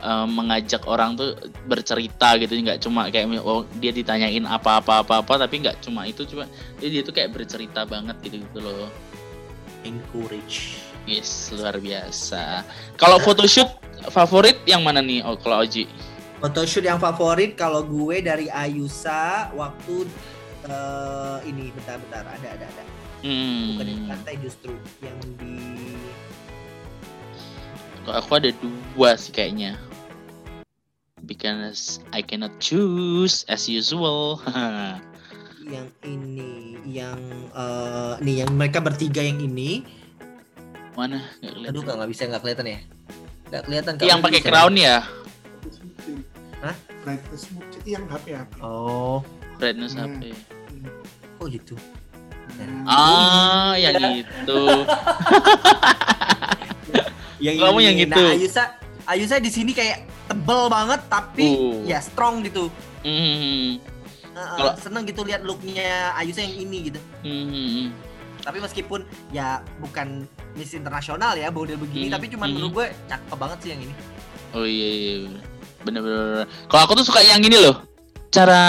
um, mengajak orang tuh bercerita gitu, nggak cuma kayak oh dia ditanyain apa-apa apa-apa, tapi nggak cuma itu, cuma dia, dia tuh kayak bercerita banget gitu gitu loh. Encourage. Yes, luar biasa. Kalau photoshoot favorit yang mana nih? Oh, kalau Oji. Photoshoot yang favorit kalau gue dari Ayusa waktu uh, ini bentar-bentar ada ada ada. Hmm. Bukan di pantai justru yang di Kalau aku ada dua sih kayaknya. Because I cannot choose as usual. yang ini, yang uh, nih yang mereka bertiga yang ini. Mana? Nggak kelihatan. Aduh, nggak bisa nggak kelihatan ya? Nggak kelihatan. Yang pakai crown ya? Hah? Brightness yang HP HP. Oh, Brightness Hmm. HP. oh gitu. Ah, yang itu. Yang Kamu ini. yang gitu. Nah, Ayusa, Ayusa di sini kayak tebel banget tapi Uh. ya strong gitu. Hmm. Uh, Kalau- seneng gitu lihat looknya Ayusa yang ini gitu. Hmm. Tapi meskipun ya bukan Miss Internasional ya model begini, Hmm, tapi cuman hmm. menurut gue cakep banget sih yang ini. Oh iya, iya. bener-bener. Kalau aku tuh suka yang ini loh. Cara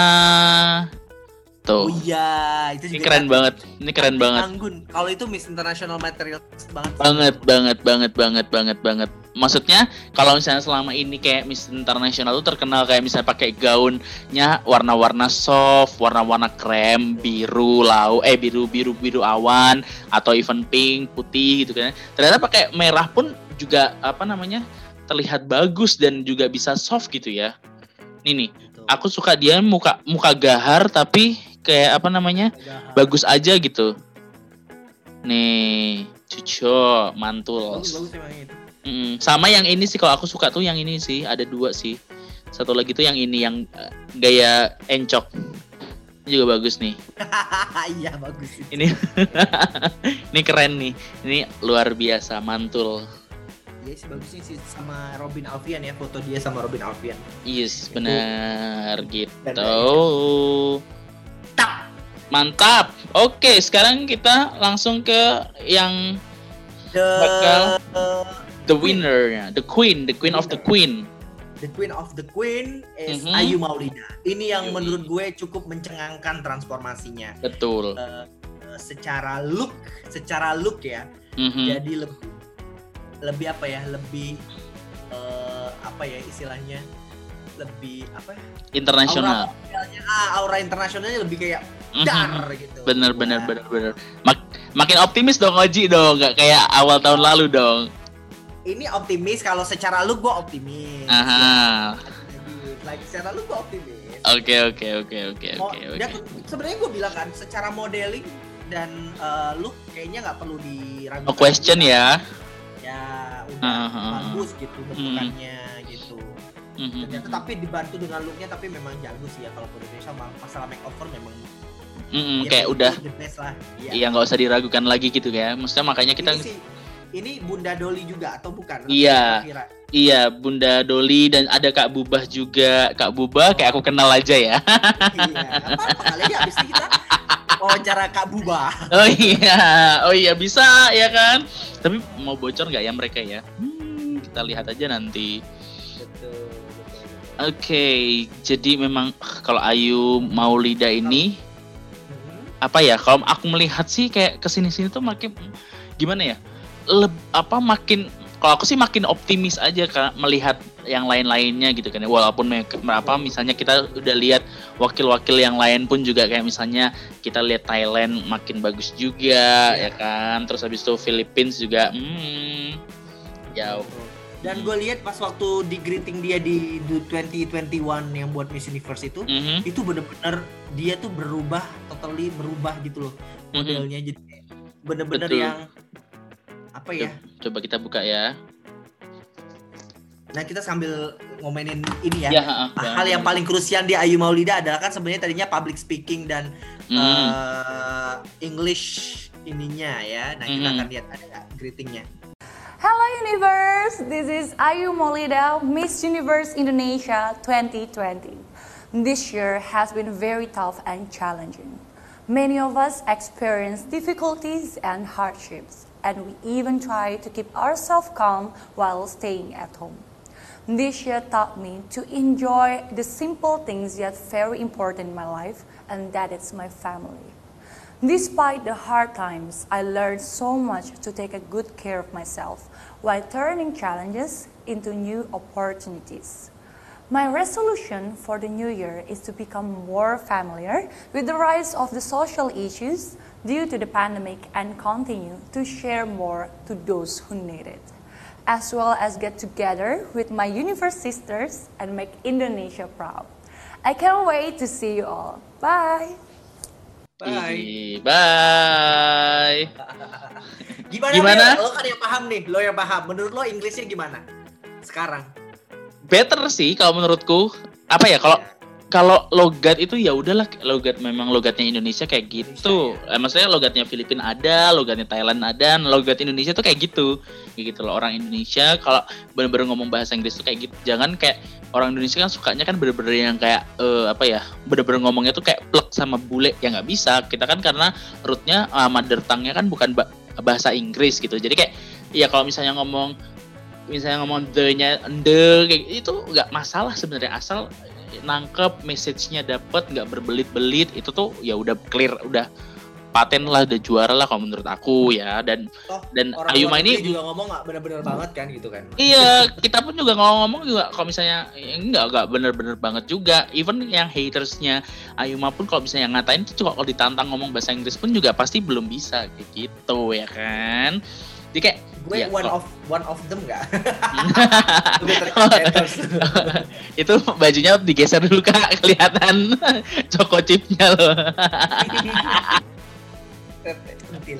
Oh, tuh. iya, itu Ini juga keren banget. Ini keren banget. Anggun. Kalau itu Miss International Material banget. Banget, banget, banget, banget, banget, banget. Maksudnya kalau misalnya selama ini kayak Miss International tuh terkenal kayak misalnya pakai gaunnya warna-warna soft, warna-warna krem, biru lau, eh biru biru biru awan atau even pink, putih gitu kan. Ternyata pakai merah pun juga apa namanya terlihat bagus dan juga bisa soft gitu ya. Nih nih, Gitu. aku suka dia muka muka gahar tapi kayak apa namanya bagus aja gitu. Nih, cuco mantul. Bagus bagus emang itu. Mm, sama yang ini sih kalau aku suka tuh yang ini sih ada dua sih. Satu lagi tuh yang ini yang eh, gaya encok. Juga bagus nih. iya bagus. itu. Ini ini keren nih. Ini luar biasa mantul. Iya sih bagusnya sih sama Robin Alfian ya foto dia sama Robin Alfian. Yes, benar gitu. Mantap. Oke, sekarang kita langsung ke yang The Bakal- the winner, the queen, the queen of the queen. The Queen of the Queen is Mhm. Ayu Maulida. Ini yang menurut gue cukup mencengangkan transformasinya. Betul. Eh, secara look, secara look ya, Mhm. jadi lebih lebih apa ya, lebih eh, apa ya istilahnya, lebih apa? ya, Internasional. Aura, ah, aura internasionalnya lebih kayak Mhm. dar gitu. Bener bener Nah, bener bener. Mak- makin optimis dong Oji dong, nggak kayak awal tahun lalu dong. Ini optimis kalau secara look gue optimis. Aha. Jadi, like secara look gue optimis. Oke oke oke oke oke sebenarnya gue bilang kan secara modeling dan eh, look kayaknya nggak perlu diragukan No question ya. ya udah Ah, ah, ah. bagus gitu bentukannya gitu Mhm. ternyata tapi dibantu dengan looknya tapi memang jago sih ya kalau Putri Indonesia ma- masalah makeover memang Mm-mm, ya, kayak udah lah Iya. iya nggak usah diragukan lagi gitu ya. Maksudnya makanya kita ini sih ini Bunda Doli juga atau bukan Iya. Iya Bunda Doli dan ada Kak Bubah juga. Kak Bubah kayak aku kenal aja ya. iya apa kali ini abis ini kita wawancara Kak Buba Oh iya, oh iya bisa ya kan. Tapi mau bocor nggak ya mereka ya? Hmm, kita lihat aja nanti. Oke, jadi memang kalau Ayu Maulida ini apa ya? Kalau aku melihat sih kayak ke sini-sini tuh makin gimana ya? Leb, apa makin kalau aku sih makin optimis aja kan melihat yang lain-lainnya gitu kan ya. Walaupun me- apa misalnya kita udah lihat wakil-wakil yang lain pun juga kayak misalnya kita lihat Thailand makin bagus juga Iya. ya kan. Terus habis itu Philippines juga hmm jauh. Dan gue lihat pas waktu di greeting dia di du- 2021 yang buat Miss Universe itu, Mhm, itu bener-bener dia tuh berubah, totally berubah gitu loh mhm. modelnya. Jadi bener-bener Betul. yang apa ya? Coba kita buka ya. Nah kita sambil ngomenin ini ya. Ya, ha, ha, Hal yang paling krusial di Ayu Maulida adalah kan sebenarnya tadinya public speaking dan Mhm. eh, English ininya ya. Nah kita Mhm. akan lihat ada nggak greetingnya. Universe, this is Ayu Molida, Miss Universe Indonesia 2020. This year has been very tough and challenging. Many of us experienced difficulties and hardships. and we even try to keep ourselves calm while staying at home. This year taught me to enjoy the simple things yet very important in my life, and that is my family. Despite the hard times, I learned so much to take a good care of myself while turning challenges into new opportunities. My resolution for the new year is to become more familiar with the rise of the social issues due to the pandemic and continue to share more to those who need it, as well as get together with my universe sisters and make Indonesia proud. I can't wait to see you all. Bye. Bye. Ih, Bye. Gimana? Gimana? Mil? Lo kan yang paham nih, lo yang paham. Menurut lo Inggrisnya gimana? Sekarang. Better sih kalau menurutku. Apa ya kalau kalau logat itu ya udahlah logat memang logatnya Indonesia kayak gitu. Eh, maksudnya logatnya Filipina ada, logatnya Thailand ada, nah, logat Indonesia tuh kayak gitu. Kayak gitu loh orang Indonesia kalau bener-bener ngomong bahasa Inggris tuh kayak gitu. Jangan kayak orang Indonesia kan sukanya kan bener-bener yang kayak eh, apa ya? Bener-bener ngomongnya tuh kayak plek sama bule ya nggak bisa. Kita kan karena rootnya uh, mother tongue-nya kan bukan ba- bahasa Inggris gitu. Jadi kayak ya kalau misalnya ngomong misalnya ngomong the-nya the kayak itu nggak masalah sebenarnya asal nangkep message-nya dapet nggak berbelit-belit itu tuh ya udah clear udah paten lah udah juara lah kalau menurut aku ya. Dan Toh, dan Orang Ayuma ini juga ngomong nggak bener-bener banget kan gitu kan? iya kita pun juga ngomong-ngomong juga kalau misalnya ya enggak enggak bener-bener banget juga. Even yang hatersnya Ayuma pun kalau misalnya ngatain itu kalau ditantang ngomong bahasa Inggris pun juga pasti belum bisa kayak gitu ya kan? Jadi kayak Gue Iya, one kok. of one of them ter- itu bajunya digeser dulu kak kelihatan. Coko chipnya loh Pentil.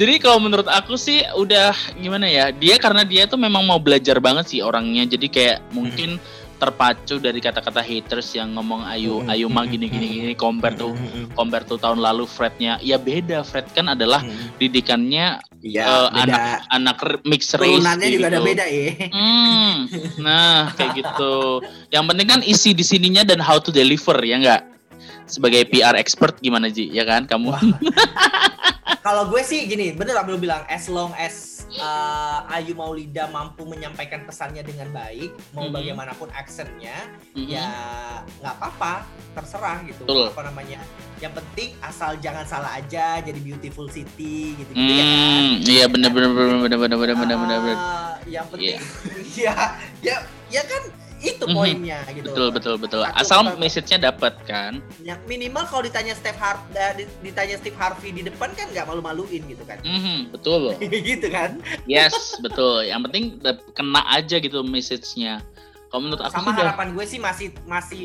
jadi kalau menurut aku sih udah gimana ya dia karena dia tuh memang mau belajar banget sih orangnya. Jadi kayak mungkin terpacu dari kata-kata haters yang ngomong ayu Ayuma gini gini gini compare tuh compare tuh tahun lalu Frednya. Ya beda Fred kan adalah didikannya Iya, beda. anak anak mixed race Turunannya kayak juga ada gitu. beda ya. Hmm, nah kayak gitu. Yang penting kan isi di sininya dan how to deliver ya nggak? Sebagai PR expert gimana Ji? Ya kan kamu? Kalau gue sih gini, bener lah belum bilang as long as uh, Ayu Maulida mampu menyampaikan pesannya dengan baik, mau mm-hmm. bagaimanapun aksennya, mm-hmm. ya nggak apa-apa, terserah gitu. Betul. Apa namanya? Yang penting asal jangan salah aja, jadi beautiful city gitu. -gitu ya? Hmm, kan? Iya benar-benar benar-benar benar-benar benar-benar. Uh, eh, yang penting yeah. ya ya ya kan itu Mhm. poinnya gitu. Betul betul betul. Satu Asal message-nya dapat kan? Ya, minimal kalau ditanya Steve Har di- ditanya Steve Harvey di depan kan nggak malu-maluin gitu kan. Mhm, betul. gitu kan. Yes, betul. Yang penting kena aja gitu message-nya. Kalau menurut aku Sama sudah harapan gue sih masih masih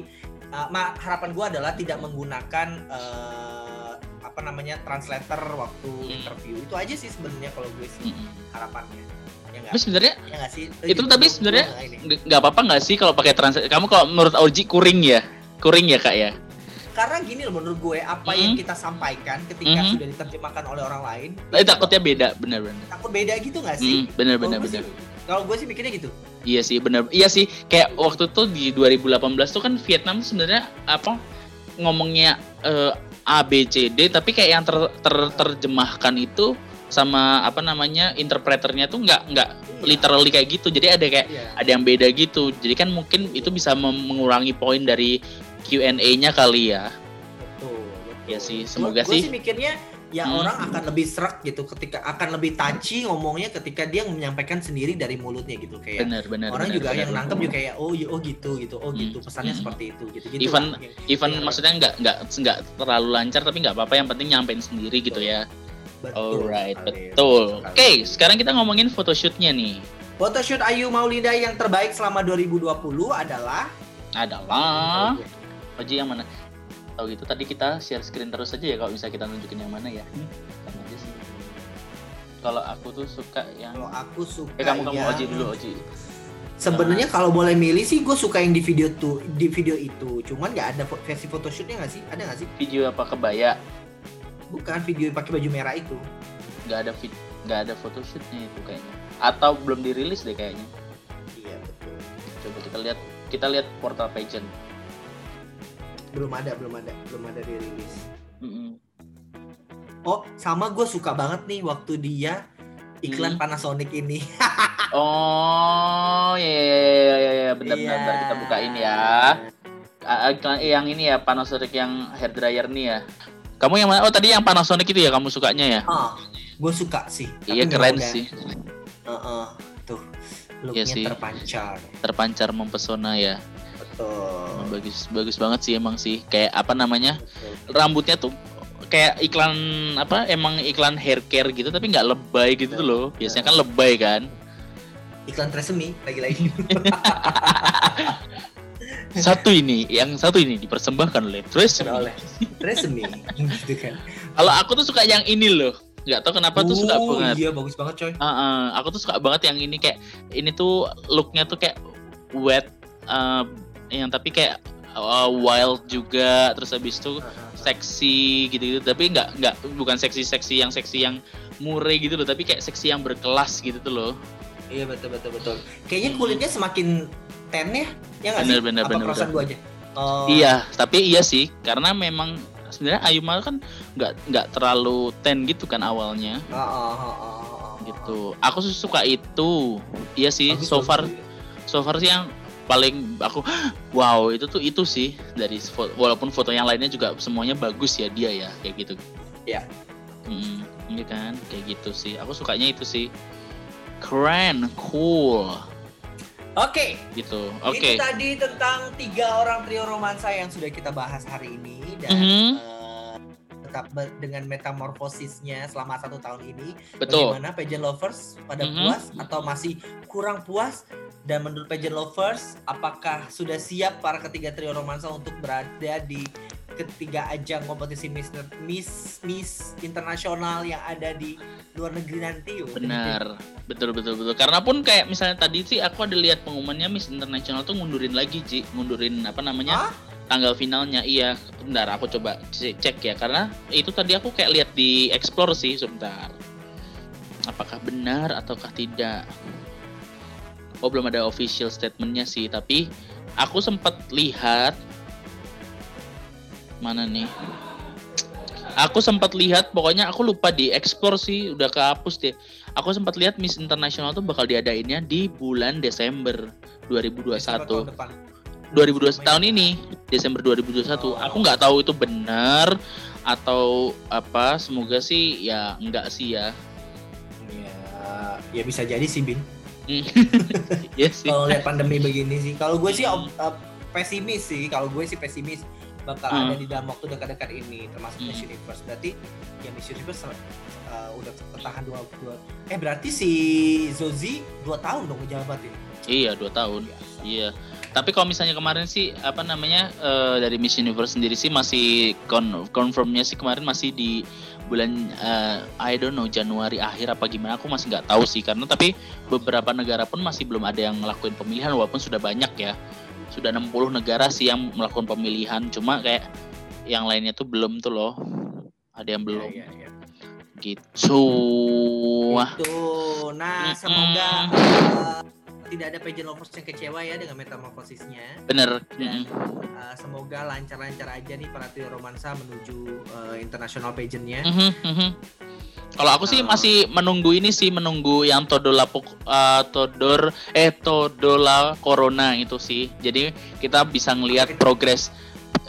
uh, ma- harapan gue adalah tidak menggunakan uh, apa namanya translator waktu Hmm. interview. Itu aja sih sebenarnya kalau gue sih Mhm. harapannya. Ya Tapi sebenarnya Ya sih? itu Gitu, tapi sebenarnya nggak apa-apa nggak sih kalau pakai translate? Kamu kalau menurut Oji kuring ya? Kuring ya kak ya? karena gini loh menurut gue apa Mhm. yang kita sampaikan ketika Mhm. sudah diterjemahkan oleh orang lain Tapi takutnya beda, bener-bener. takut beda gitu nggak sih? Hmm, bener gue bener. sih- Kalau gue sih mikirnya gitu. Iya sih bener. Iya sih kayak waktu tuh di 2018 tuh kan Vietnam sebenarnya apa ngomongnya eh, A B C D tapi kayak yang ter, ter- terjemahkan itu sama apa namanya interpreternya tuh nggak nggak literally kayak gitu. Jadi ada kayak Iya. ada yang beda gitu. Jadi kan mungkin itu bisa mengurangi poin dari Q&A-nya kali ya. Betul, betul. Iya sih, semoga gua sih. sih mikirnya ya Hmm. orang akan lebih serak gitu ketika akan lebih touchy ngomongnya ketika dia menyampaikan sendiri dari mulutnya gitu kayak Bener bener. orang bener, juga bener. yang nangkep juga kayak oh y- oh gitu gitu oh Hmm, gitu pesannya hmm. seperti itu gitu gitu Even- lah. Yang- Even yang- maksudnya nggak nggak nggak terlalu lancar tapi nggak apa-apa yang penting nyampein sendiri gitu ya. Betul Alright, betul. Oke, sekarang kita ngomongin photoshootnya nih. photoshoot Ayu Maulida yang terbaik selama 2020 adalah Adalah Oji yang mana? Tahu gitu tadi kita share screen terus aja ya kalau bisa kita nunjukin yang mana ya. Sama aja sih. Kalau aku tuh suka yang kalau aku suka Eh kamu kamu yang- Oji dulu Oji. Sebenarnya kalau boleh milih sih gue suka yang di video tuh di video itu. Cuman nggak ada versi photoshootnya nggak sih? Ada nggak sih? Video apa kebaya? Bukan video yang pakai baju merah itu. Nggak ada vid nggak ada photoshootnya itu kayaknya. Atau belum dirilis deh kayaknya. Iya betul. Coba kita lihat kita lihat portal pageant belum ada belum ada belum ada dirilis Mm-mm. oh sama gue suka banget nih waktu dia iklan Hmm. Panasonic ini oh ya ya ya ya, ya. bentar Iya. bentar kita bukain ya iklan yang ini ya Panasonic yang hair dryer nih ya kamu yang mana? Oh tadi yang Panasonic itu ya kamu sukanya ya? Ah gue suka sih. Iya keren sih. Heeh, tuh. Looknya Iya sih. terpancar. Terpancar mempesona ya. Betul. Bagus bagus banget sih emang sih. Kayak apa namanya? Rambutnya tuh kayak iklan apa emang iklan hair care gitu tapi nggak lebay gitu loh. Biasanya kan lebay kan? Iklan Tresemme lagi-lagi satu ini yang satu ini dipersembahkan oleh Trace oleh Tresemme gitu kan. Kalau aku tuh suka yang ini loh. Nggak tahu kenapa tuh suka Oh, banget. iya bagus banget coy. Heeh, aku tuh suka banget yang ini kayak ini tuh looknya tuh kayak wet eh, yang tapi kayak eh, wild juga terus habis itu seksi gitu-gitu. Tapi nggak nggak bukan seksi-seksi yang seksi yang murah gitu loh tapi kayak seksi yang berkelas gitu tuh loh. Iya betul betul betul. Kayaknya kulitnya semakin ten ya? Ya nggak sih? Bener, apa bener, aja? Oh, iya tapi iya sih karena memang sebenarnya Ayuma kan nggak nggak terlalu ten gitu kan awalnya. Oh, oh, oh, oh, oh. gitu. Aku suka itu. Iya sih so far so far sih yang paling aku wow itu tuh itu sih dari fo- walaupun foto yang lainnya juga semuanya bagus ya dia ya kayak gitu. Iya. Mm, iya kan kayak gitu sih. Aku sukanya itu sih. Keren cool Oke, gitu. Oke. itu tadi tentang tiga orang trio romansa yang sudah kita bahas hari ini dan Mhm. eh, tetap dengan metamorfosisnya selama satu tahun ini. betul Bagaimana pageant lovers pada Mhm. puas atau masih kurang puas? Dan menurut pageant lovers, apakah sudah siap para ketiga trio romansa untuk berada di ketiga ajang kompetisi Miss Miss, Miss internasional yang ada di luar negeri nanti? Benar betul betul betul karena pun kayak misalnya tadi sih aku ada lihat pengumumannya Miss International tuh ngundurin lagi Ji ngundurin apa namanya Hah? Tanggal finalnya iya. Bentar aku coba cek ya karena itu tadi aku kayak lihat di explore sih sebentar. Apakah benar ataukah tidak? Oh belum ada official statementnya sih tapi aku sempat lihat mana nih? Aku sempat lihat pokoknya aku lupa di explore sih udah kehapus deh. Aku sempat lihat Miss International tuh bakal diadainnya di bulan Desember 2021 Tahun depan. 2021 tahun ini Desember 2021 aku nggak tahu itu benar atau apa semoga sih ya enggak sih ya Ya, ya bisa jadi sih, Bin. ya sih Kalau lihat pandemi begini sih, kalau gue sih op- op- pesimis sih. Kalau gue sih pesimis bakal Hmm. ada di dalam waktu dekat-dekat ini, termasuk Hmm. Miss Universe. Berarti ya Miss Universe uh, udah bertahan dua, dua Eh berarti si Zozi dua tahun dong ngejabat ini. iya dua tahun Biasa. iya tapi kalau misalnya kemarin sih apa namanya eh, dari Miss Universe sendiri sih masih kon confirmnya sih kemarin masih di bulan eh, I don't know Januari akhir apa gimana aku masih nggak tahu sih. Karena tapi beberapa negara pun masih belum ada yang ngelakuin pemilihan walaupun sudah banyak ya. Sudah 60 negara sih yang melakukan pemilihan cuma kayak yang lainnya tuh belum tuh loh. Ada yang belum. Iya, iya, iya. gitu. Itu. Nah, semoga uh, tidak ada pageant lovers yang kecewa ya dengan metamorfosisnya. bener Dan uh, semoga lancar-lancar aja nih para trio romansa menuju uh, international pageantnya. Mhm, mhm. Kalau aku sih masih menunggu ini sih menunggu yang Todola eh, Todor eh Todola Corona itu sih. Jadi kita bisa ngelihat progres.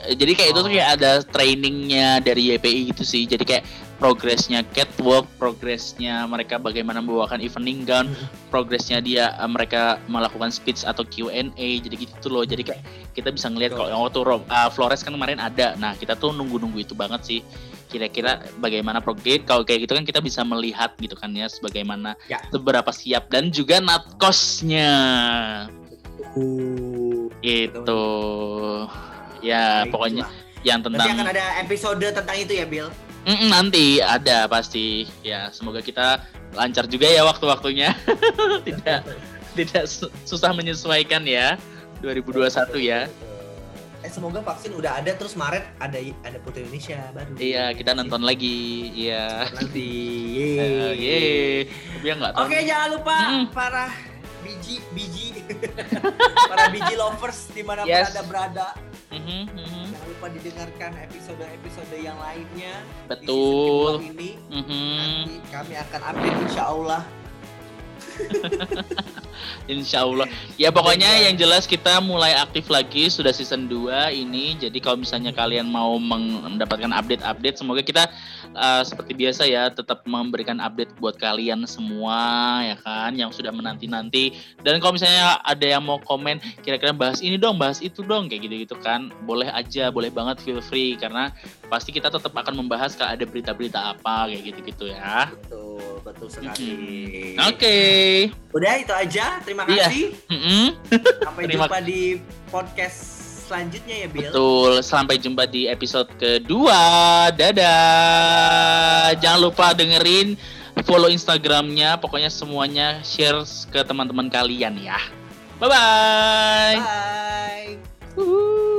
Jadi kayak itu tuh Oh. kayak ada trainingnya dari YPI gitu sih. Jadi kayak progresnya catwalk, progresnya mereka bagaimana membawakan evening gown, progresnya dia eh, mereka melakukan speech atau Q&A. Jadi gitu tuh loh. Jadi kayak kita bisa ngelihat kalau yang waktu Ro- eh, Flores kan kemarin ada. Nah kita tuh nunggu-nunggu itu banget sih kira-kira bagaimana progres kalau kayak gitu kan kita bisa melihat gitu kan ya sebagaimana Ya. seberapa siap dan juga natkosnya Uh, itu ya baik, pokoknya yang Nanti tentang akan ada episode tentang itu ya, Bill. Mm, nanti ada pasti ya semoga kita lancar juga ya waktu-waktunya tidak tidak su- susah menyesuaikan ya 2021 ya Eh semoga vaksin udah ada terus Maret ada ada Putri Indonesia baru. iya kita nonton lagi iya nanti. Yeay. yeay tapi ya nggak tahu Oke, jangan lupa Mm. para biji biji para biji lovers di mana pun Yes. anda berada Mhm, mhm. jangan lupa didengarkan episode-episode yang lainnya di Betul. kedua ini Mhm. nanti kami akan update insya Allah Insya Allah. Ya pokoknya yang jelas kita mulai aktif lagi sudah season 2 ini. Jadi kalau misalnya kalian mau mendapatkan update-update, semoga kita uh, seperti biasa ya tetap memberikan update buat kalian semua ya kan yang sudah menanti-nanti. Dan kalau misalnya ada yang mau komen kira-kira bahas ini dong, bahas itu dong kayak gitu-gitu kan. Boleh aja, boleh banget feel free karena pasti kita tetap akan membahas kalau ada berita-berita apa kayak gitu-gitu ya. betul betul sekali Mhm. Oke. udah itu aja terima Iya. kasih Mm-mm. sampai Terima- jumpa di podcast selanjutnya ya Bill Betul, sampai jumpa di episode kedua. Dadah. Jangan lupa dengerin, follow Instagramnya, pokoknya semuanya share ke teman-teman kalian ya. Bye-bye. bye Uhuh.